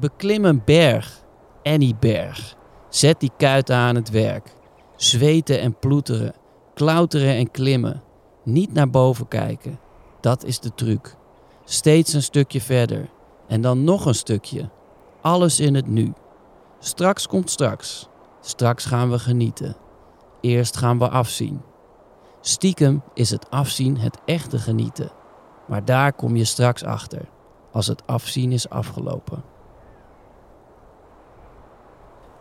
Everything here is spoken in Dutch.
Beklim een berg, Annie Berg. Zet die kuiten aan het werk. Zweten en ploeteren, klauteren en klimmen. Niet naar boven kijken. Dat is de truc. Steeds een stukje verder. En dan nog een stukje. Alles in het nu. Straks komt straks. Straks gaan we genieten. Eerst gaan we afzien. Stiekem is het afzien het echte genieten. Maar daar kom je straks achter, als het afzien is afgelopen.